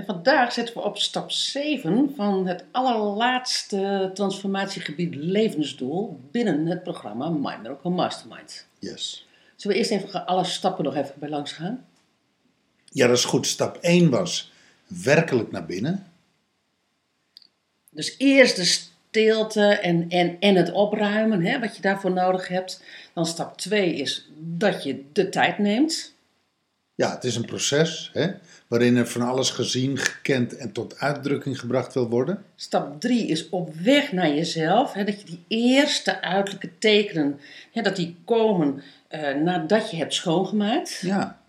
En vandaag zitten we op stap 7 van het allerlaatste transformatiegebied levensdoel binnen het programma My Miracle Mastermind. Yes. Zullen we eerst even alle stappen nog even bij langs gaan? Ja, dat is goed. Stap 1 was werkelijk naar binnen. Dus eerst de stilte en, en, en het opruimen, hè, wat je daarvoor nodig hebt. Dan stap 2 is dat je de tijd neemt. Ja, het is een proces hè, waarin er van alles gezien, gekend en tot uitdrukking gebracht wil worden. Stap 3 is op weg naar jezelf. Hè, dat je die eerste uiterlijke tekenen, hè, dat die komen eh, nadat je hebt schoongemaakt. Ja.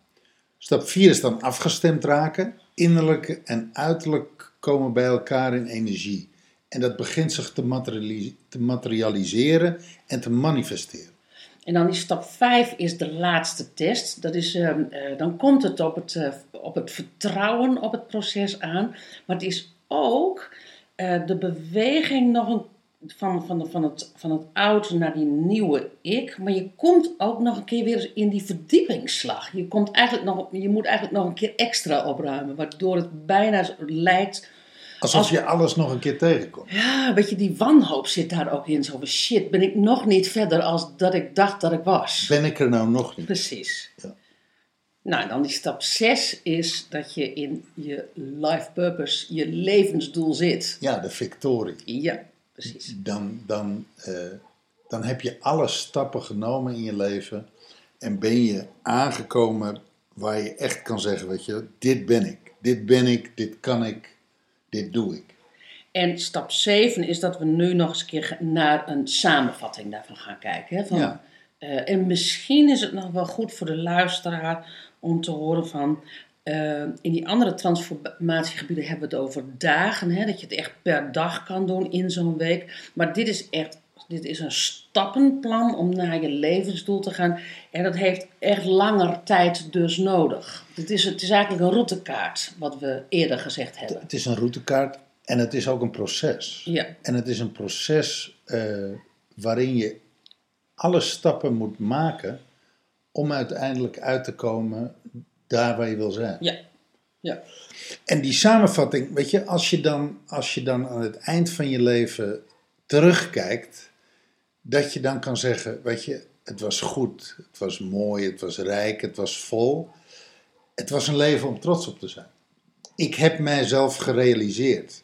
Stap 4 is dan afgestemd raken. Innerlijk en uiterlijk komen bij elkaar in energie. En dat begint zich te, materiali- te materialiseren en te manifesteren. En dan die stap 5 is de laatste test. Dat is, ehm, eh, dan komt het op het, eh, op het vertrouwen op het proces aan. Maar het is ook eh, de beweging nog een, van, van, van, het, van het oude naar die nieuwe ik. Maar je komt ook nog een keer weer in die verdiepingsslag. Je, komt eigenlijk nog, je moet eigenlijk nog een keer extra opruimen. Waardoor het bijna lijkt Alsof Als- je alles nog een keer tegenkomt. Ja, weet je, die wanhoop zit daar ook in. Zo van shit, ben ik nog niet verder als dat ik dacht dat ik was. Ben ik er nou nog niet? Precies. Ja. Nou, dan die stap 6 is dat je in je life purpose, je levensdoel zit. Ja, de victorie. Ja, precies. Dan, dan, eh, dan heb je alle stappen genomen in je leven. En ben je aangekomen waar je echt kan zeggen, weet je, dit ben ik. Dit ben ik, dit kan ik, dit doe ik. En stap 7 is dat we nu nog eens een keer naar een samenvatting daarvan gaan kijken. Hè? Van, Ja. eh, en misschien is het nog wel goed voor de luisteraar om te horen van... eh, in die andere transformatiegebieden hebben we het over dagen. Hè? Dat je het echt per dag kan doen in zo'n week. Maar dit is echt dit is een stappenplan om naar je levensdoel te gaan. En dat heeft echt langer tijd dus nodig. Het is, het is eigenlijk een routekaart, wat we eerder gezegd hebben. Het is een routekaart en het is ook een proces. Ja. En het is een proces eh, waarin je alle stappen moet maken om uiteindelijk uit te komen daar waar je wil zijn. Ja. Ja. En die samenvatting, weet je, als je, dan, als je dan aan het eind van je leven terugkijkt, dat je dan kan zeggen, weet je, het was goed, het was mooi, het was rijk, het was vol. Het was een leven om trots op te zijn. Ik heb mijzelf gerealiseerd.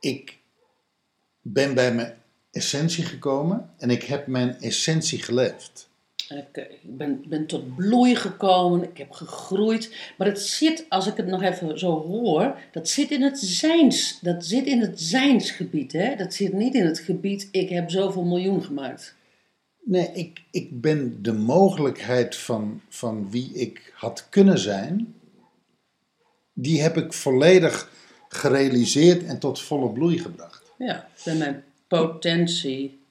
Ik ben bij mijn essentie gekomen en ik heb mijn essentie geleefd. Eh, ik ben, ben tot bloei gekomen, ik heb gegroeid. Maar het zit, als ik het nog even zo hoor, dat zit in het zijns. Dat zit in het zijnsgebied. Hè? Dat zit niet in het gebied, ik heb zoveel miljoen gemaakt. Nee, ik, ik ben de mogelijkheid van, van wie ik had kunnen zijn, die heb ik volledig gerealiseerd en tot volle bloei gebracht. Ja, bij mijn potentie,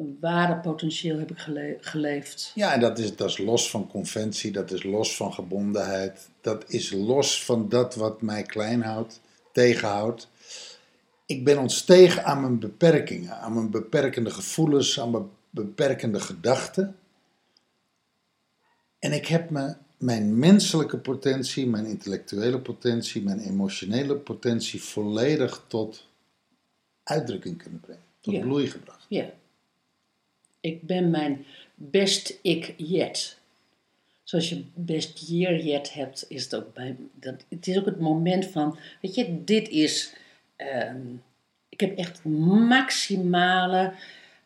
mijn ware potentieel heb ik gele- geleefd. Ja, en dat is, dat is los van conventie, dat is los van gebondenheid, dat is los van dat wat mij klein houdt, tegenhoudt. Ik ben ontstegen aan mijn beperkingen, aan mijn beperkende gevoelens, aan mijn beperkende gedachten. En ik heb me, mijn menselijke potentie, mijn intellectuele potentie, mijn emotionele potentie volledig tot uitdrukking kunnen brengen, tot Ja. bloei gebracht. Ja. Ik ben mijn best ik yet. Zoals je best year yet hebt, is het ook bij. Dat, het is ook het moment van, weet je, dit is. ehm, ik heb echt maximale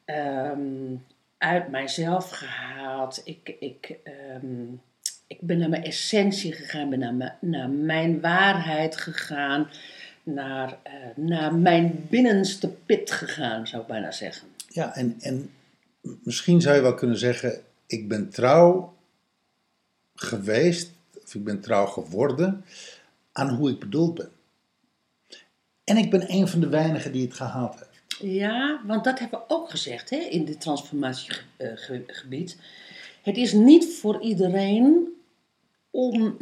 ehm, uit mijzelf gehaald. Ik, ik, ehm, ik ben naar mijn essentie gegaan, ben naar mijn, naar mijn waarheid gegaan, naar, eh, naar mijn binnenste pit gegaan, zou ik bijna zeggen. Ja, en, en misschien zou je wel kunnen zeggen: ik ben trouw geweest, of ik ben trouw geworden aan hoe ik bedoeld ben. En ik ben een van de weinigen die het gehaald heeft. Ja, want dat hebben we ook gezegd hè, in dit transformatiegebied. Het is niet voor iedereen om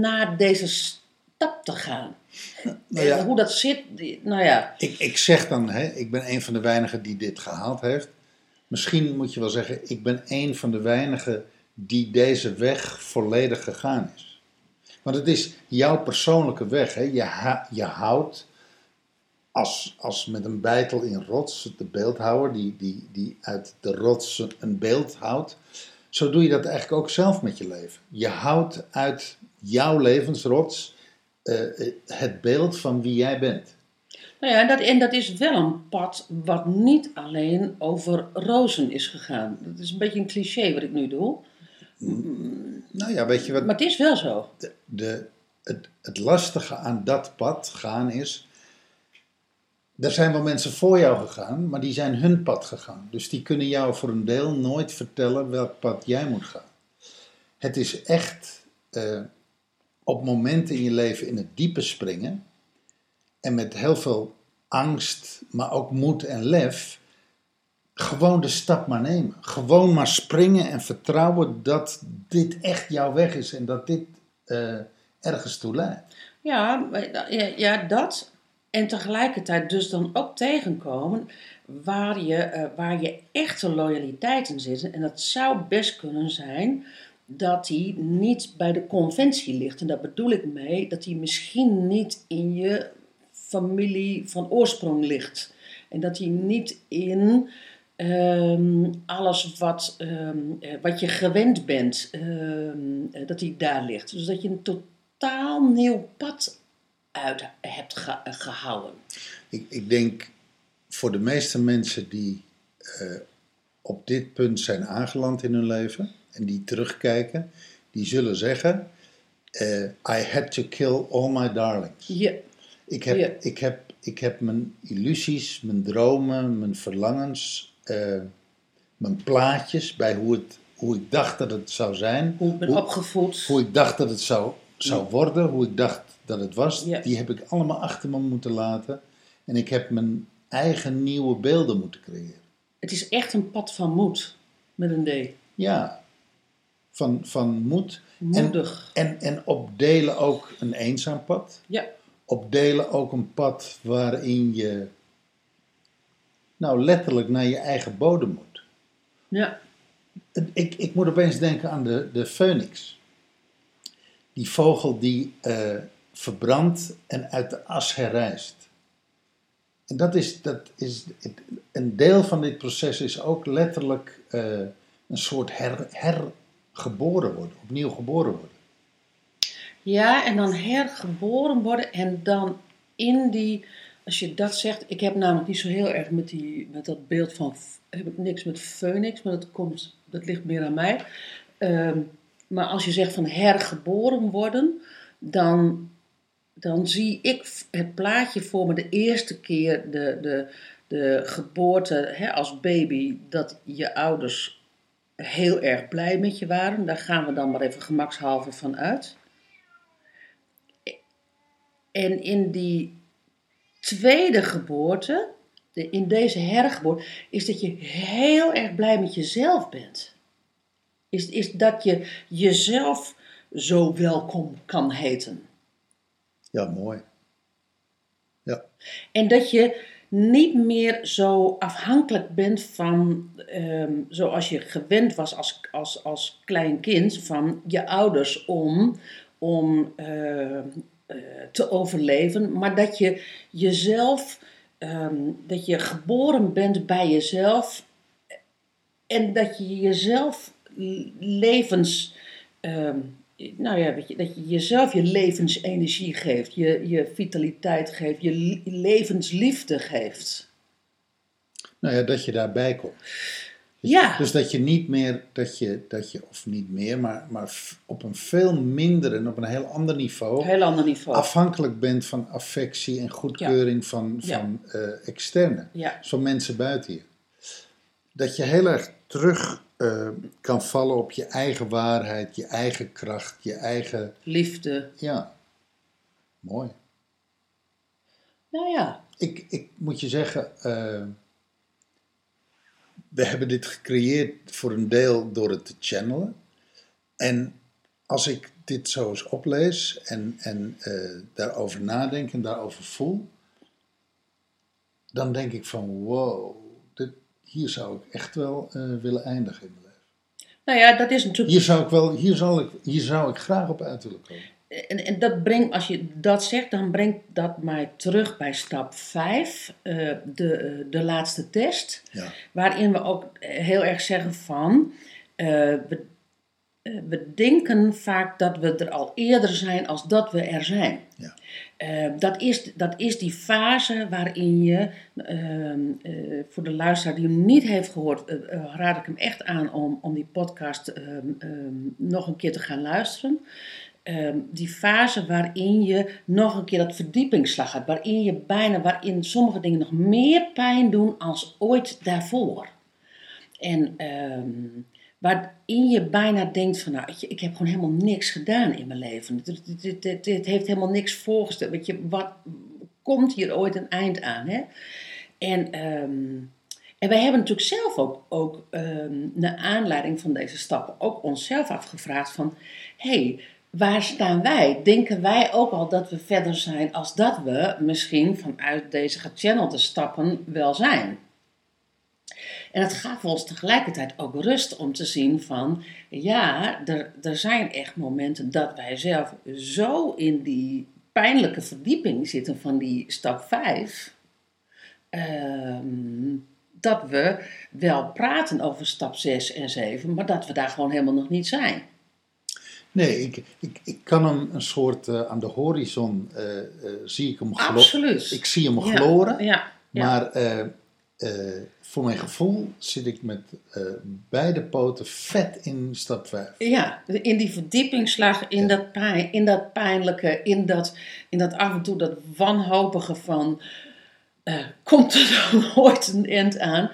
naar deze stap te gaan. Nou ja. Hoe dat zit, nou ja. Ik, ik zeg dan, hè, ik ben een van de weinigen die dit gehaald heeft. Misschien moet je wel zeggen, ik ben een van de weinigen die deze weg volledig gegaan is. Want het is jouw persoonlijke weg. Hè. Je, je houdt als, als met een bijtel in rots, de beeldhouwer die, die, die uit de rots een beeld houdt. Zo doe je dat eigenlijk ook zelf met je leven. Je houdt uit jouw levensrots eh, eh, het beeld van wie jij bent. Nou ja, dat, en dat is wel een pad wat niet alleen over rozen is gegaan. Dat is een beetje een cliché wat ik nu doe. Nou ja, weet je wat? Maar het is wel zo. de, de, het, het lastige aan dat pad gaan is. Er zijn wel mensen voor jou gegaan, maar die zijn hun pad gegaan. Dus die kunnen jou voor een deel nooit vertellen welk pad jij moet gaan. Het is echt eh, op momenten in je leven in het diepe springen. En met heel veel angst, maar ook moed en lef. Gewoon de stap maar nemen. Gewoon maar springen en vertrouwen dat dit echt jouw weg is en dat dit eh, ergens toe leidt. Ja, ja, ja, dat. En tegelijkertijd dus dan ook tegenkomen waar je, eh, waar je echte loyaliteit in zit. En dat zou best kunnen zijn dat die niet bij de conventie ligt. En daar bedoel ik mee dat die misschien niet in je familie van oorsprong ligt. En dat die niet in ehm, alles wat, ehm, eh, wat je gewend bent, ehm, eh, dat die daar ligt. Dus dat je een totaal nieuw pad uit hebt ge- gehouden. Ik, ik denk voor de meeste mensen die eh, op dit punt zijn aangeland in hun leven en die terugkijken, die zullen zeggen: I had to kill all my darlings. Ik heb, Ja. ik, heb, ik heb mijn illusies, mijn dromen, mijn verlangens, eh, mijn plaatjes bij hoe, het, hoe ik dacht dat het zou zijn. hoe ik ben Hoe- opgevoed. Hoe ik dacht dat het zou, zou worden, hoe ik dacht dat het was, Ja. die heb ik allemaal achter me moeten laten. En ik heb mijn eigen nieuwe beelden moeten creëren. Het is echt een pad van moed, met een D. Ja, van, van moed. Moedig. En, en, en op delen ook een eenzaam pad. Ja, Op delen ook een pad waarin je, nou letterlijk naar je eigen bodem moet. ja, Ik, ik moet opeens denken aan de, de phoenix. Die vogel die eh, verbrandt en uit de as herrijst. En dat is, dat is het- een deel van dit proces is ook letterlijk eh, een soort her, hergeboren worden, opnieuw geboren worden. Ja, en dan hergeboren worden en dan in die, als je dat zegt, ik heb namelijk niet zo heel erg met, die, met dat beeld van, heb ik niks met phoenix, maar dat, komt, dat ligt meer aan mij. Ehm, maar als je zegt van hergeboren worden, dan, dan zie ik het plaatje voor me de eerste keer de, de, de geboorte hè, als baby, dat je ouders heel erg blij met je waren. Daar gaan we dan maar even gemakshalve van uit. En in die tweede geboorte, de- in deze hergeboorte, is dat je heel erg blij met jezelf bent. Is, is dat je jezelf zo welkom kan heten. Ja, mooi. Ja, En dat je niet meer zo afhankelijk bent van, ehm, zoals je gewend was als, als, als klein kind, van je ouders om, om eh, eh, te overleven. Maar dat je jezelf, ehm, dat je geboren bent bij jezelf en dat je jezelf levens. ehm, nou ja, dat je jezelf je levensenergie geeft, je, je vitaliteit geeft, je li- levensliefde geeft. nou ja, dat je daarbij komt. Dus, Ja. dus dat je niet meer, dat je, dat je of niet meer, maar, maar op een veel minder en op een heel ander niveau Heel ander niveau. afhankelijk bent van affectie en goedkeuring van, Ja. van eh, externe, Ja. van mensen buiten je. Dat je heel erg terug eh, kan vallen op je eigen waarheid, je eigen kracht, je eigen. Liefde. Ja, mooi. Nou ja, Ik, ik moet je zeggen, eh, we hebben dit gecreëerd voor een deel door het te channelen. En als ik dit zo eens oplees en, en eh, daarover nadenk en daarover voel, dan denk ik van wow, dit, hier zou ik echt wel eh, willen eindigen in mijn leven. nou ja, dat is natuurlijk. Hier zou ik, wel, hier zou ik, hier zou ik graag op uit willen komen. En, en dat brengt, als je dat zegt, dan brengt dat mij terug bij stap 5, de, eh, de laatste test. Ja. Waarin we ook heel erg zeggen van, eh, we, eh, we denken vaak dat we er al eerder zijn als dat we er zijn. Ja. Eh, dat, is, dat is die fase waarin je, ehm, eh, voor de luisteraar die hem niet heeft gehoord, eh, eh, raad ik hem echt aan om, om die podcast ehm, ehm, nog een keer te gaan luisteren. Ehm, die fase waarin je nog een keer dat verdiepingsslag hebt, waarin je bijna, waarin sommige dingen nog meer pijn doen als ooit daarvoor. En ehm, waarin je bijna denkt van, nou, ik heb gewoon helemaal niks gedaan in mijn leven. Dit, heeft helemaal niks voorgesteld. Je, wat komt hier ooit een eind aan? Hè? En, ehm, en wij hebben natuurlijk zelf ook, ook naar aanleiding van deze stappen, ook onszelf afgevraagd van, hé, hey, waar staan wij? Denken wij ook al dat we verder zijn als dat we misschien vanuit deze gechannelde stappen wel zijn? En het gaf ons tegelijkertijd ook rust om te zien van, ja, er, er zijn echt momenten dat wij zelf zo in die pijnlijke verdieping zitten van die stap 5, ehm, dat we wel praten over stap 6 en 7, maar dat we daar gewoon helemaal nog niet zijn. Nee, ik, ik, ik kan hem een soort eh, aan de horizon, eh, zie ik hem glo- Absoluut. Ik zie hem Ja, gloren, Ja, ja. maar voor mijn gevoel zit ik met beide poten vet in stap 5. Ja, in die verdiepingsslag, in, dat, pijn, in dat pijnlijke, in dat, in dat af en toe dat wanhopige van, komt er dan ooit een eind aan?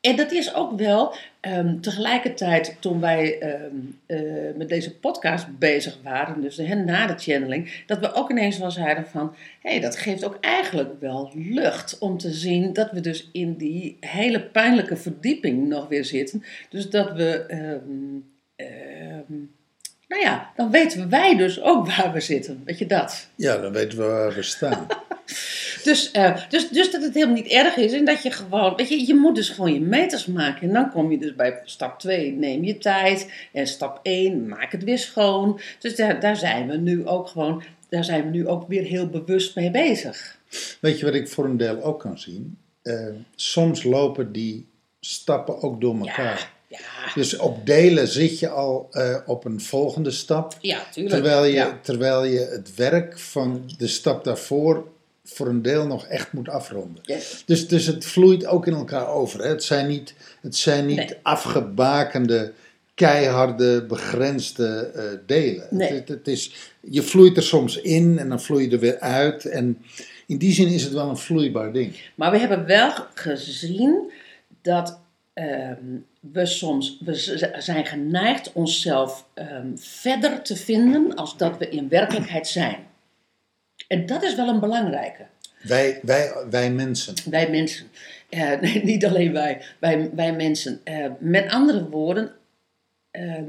En dat is ook wel ehm, tegelijkertijd toen wij ehm, eh, met deze podcast bezig waren, dus hè, na de channeling, dat we ook ineens wel zeiden van, hé, hey, dat geeft ook eigenlijk wel lucht om te zien dat we dus in die hele pijnlijke verdieping nog weer zitten. Dus dat we, ehm, nou ja, dan weten wij dus ook waar we zitten, weet je dat? Ja, dan weten we waar we staan. Dus, eh, dus, dus dat het helemaal niet erg is en dat je gewoon, weet je, je moet dus gewoon je meters maken. En dan kom je dus bij stap 2, neem je tijd. En stap 1, maak het weer schoon. Dus daar, daar zijn we nu ook gewoon, daar zijn we nu ook weer heel bewust mee bezig. Weet je wat ik voor een deel ook kan zien? Eh, soms lopen die stappen ook door elkaar. Ja, Dus op delen zit je al eh, op een volgende stap. ja, tuurlijk. Terwijl je, Ja. terwijl je het werk van de stap daarvoor voor een deel nog echt moet afronden. Ja. Dus, dus het vloeit ook in elkaar over. Hè? Het zijn niet, het zijn niet Nee. afgebakende, keiharde, begrensde eh, delen. Nee. Het, het is, je vloeit er soms in en dan vloei je er weer uit. En in die zin is het wel een vloeibaar ding. Maar we hebben wel gezien dat ehm, we soms we zijn geneigd onszelf ehm, verder te vinden als dat we in werkelijkheid zijn. En dat is wel een belangrijke. Wij, wij, wij mensen. Wij mensen. Eh, nee, niet alleen wij. Wij, wij mensen. Eh, met andere woorden, eh,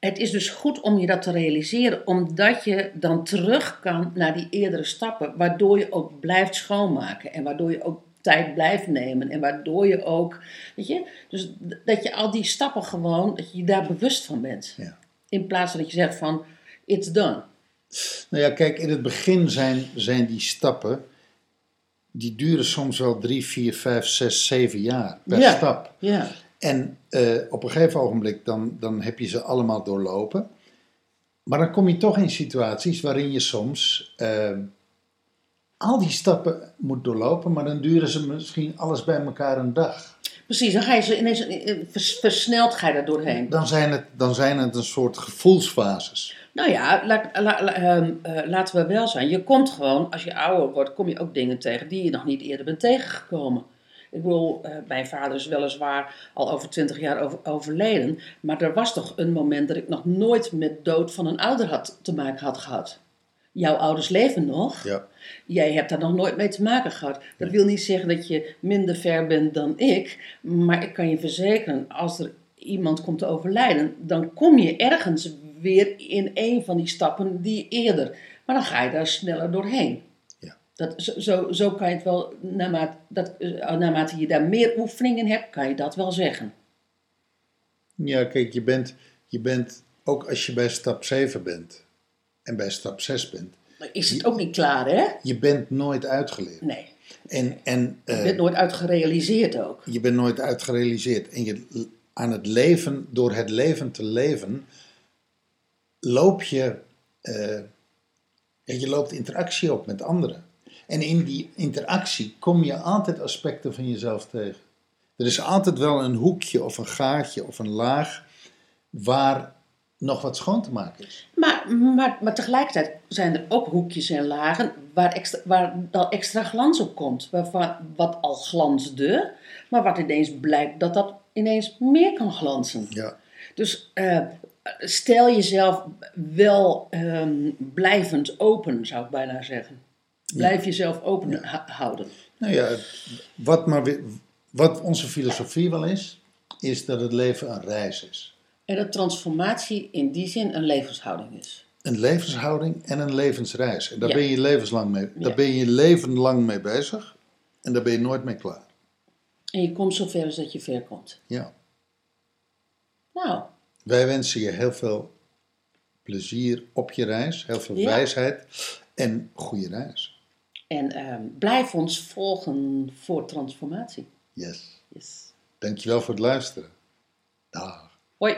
het is dus goed om je dat te realiseren, omdat je dan terug kan naar die eerdere stappen, waardoor je ook blijft schoonmaken en waardoor je ook tijd blijft nemen en waardoor je ook, weet je, dus dat je al die stappen gewoon, dat je daar bewust van bent. Ja. In plaats van dat je zegt van, it's done. Nou ja, kijk, in het begin zijn, zijn die stappen, die duren soms wel drie, vier, vijf, zes, zeven jaar per Ja. stap. Ja. En eh, op een gegeven ogenblik dan, dan heb je ze allemaal doorlopen. Maar dan kom je toch in situaties waarin je soms eh, al die stappen moet doorlopen, maar dan duren ze misschien alles bij elkaar een dag. Precies, dan ga je ze ineens, eh, vers- versneld ga je daar doorheen. Dan zijn het, dan zijn het een soort gevoelsfases. Nou ja, la- la- la- ehm, eh, laten we wel zijn. Je komt gewoon, als je ouder wordt, kom je ook dingen tegen die je nog niet eerder bent tegengekomen. Ik bedoel, eh, mijn vader is weliswaar al over twintig jaar over- overleden. Maar er was toch een moment dat ik nog nooit met dood van een ouder had, te maken had gehad. Jouw ouders leven nog. Ja. Jij hebt daar nog nooit mee te maken gehad. Dat wil niet zeggen dat je minder ver bent dan ik. Maar ik kan je verzekeren, als er iemand komt te overlijden, dan kom je ergens weer in een van die stappen die eerder. Maar dan ga je daar sneller doorheen. Ja. Dat, zo, zo, kan je het wel, naarmate, dat, eh, naarmate je daar meer oefeningen hebt, kan je dat wel zeggen. Ja, kijk, je bent, je bent, ook als je bij stap 7 bent en bij stap 6 bent, Maar is het ook niet klaar, hè? je bent nooit uitgeleerd. Nee. En, en Je eh, bent nooit uitgerealiseerd ook. je bent nooit uitgerealiseerd. En je, aan het leven, door het leven te leven, loop je, ja, je loopt interactie op met anderen. En in die interactie kom je altijd aspecten van jezelf tegen. Er is altijd wel een hoekje of een gaatje of een laag waar nog wat schoon te maken is. Maar, maar, maar tegelijkertijd zijn er ook hoekjes en lagen waar, extra, waar dan extra glans op komt. Waarvan, wat al glansde, maar wat ineens blijkt dat dat ineens meer kan glanzen. Ja. Dus eh, stel jezelf wel ehm, blijvend open, zou ik bijna zeggen. Blijf jezelf open houden. Nou ja, wat, maar wat onze filosofie wel is, is dat het leven een reis is. En dat transformatie in die zin een levenshouding is. Een levenshouding en een levensreis. En daar Ja. ben je levenslang mee, daar Ja. ben je leven lang mee bezig en daar ben je nooit mee klaar. En je komt zover als dat je ver komt. Ja. Nou, Wij wensen je heel veel plezier op je reis, heel veel Ja. wijsheid en goede reis. en ehm, blijf ons volgen voor transformatie. Yes. Yes. Dankjewel voor het luisteren. Dag. Hoi.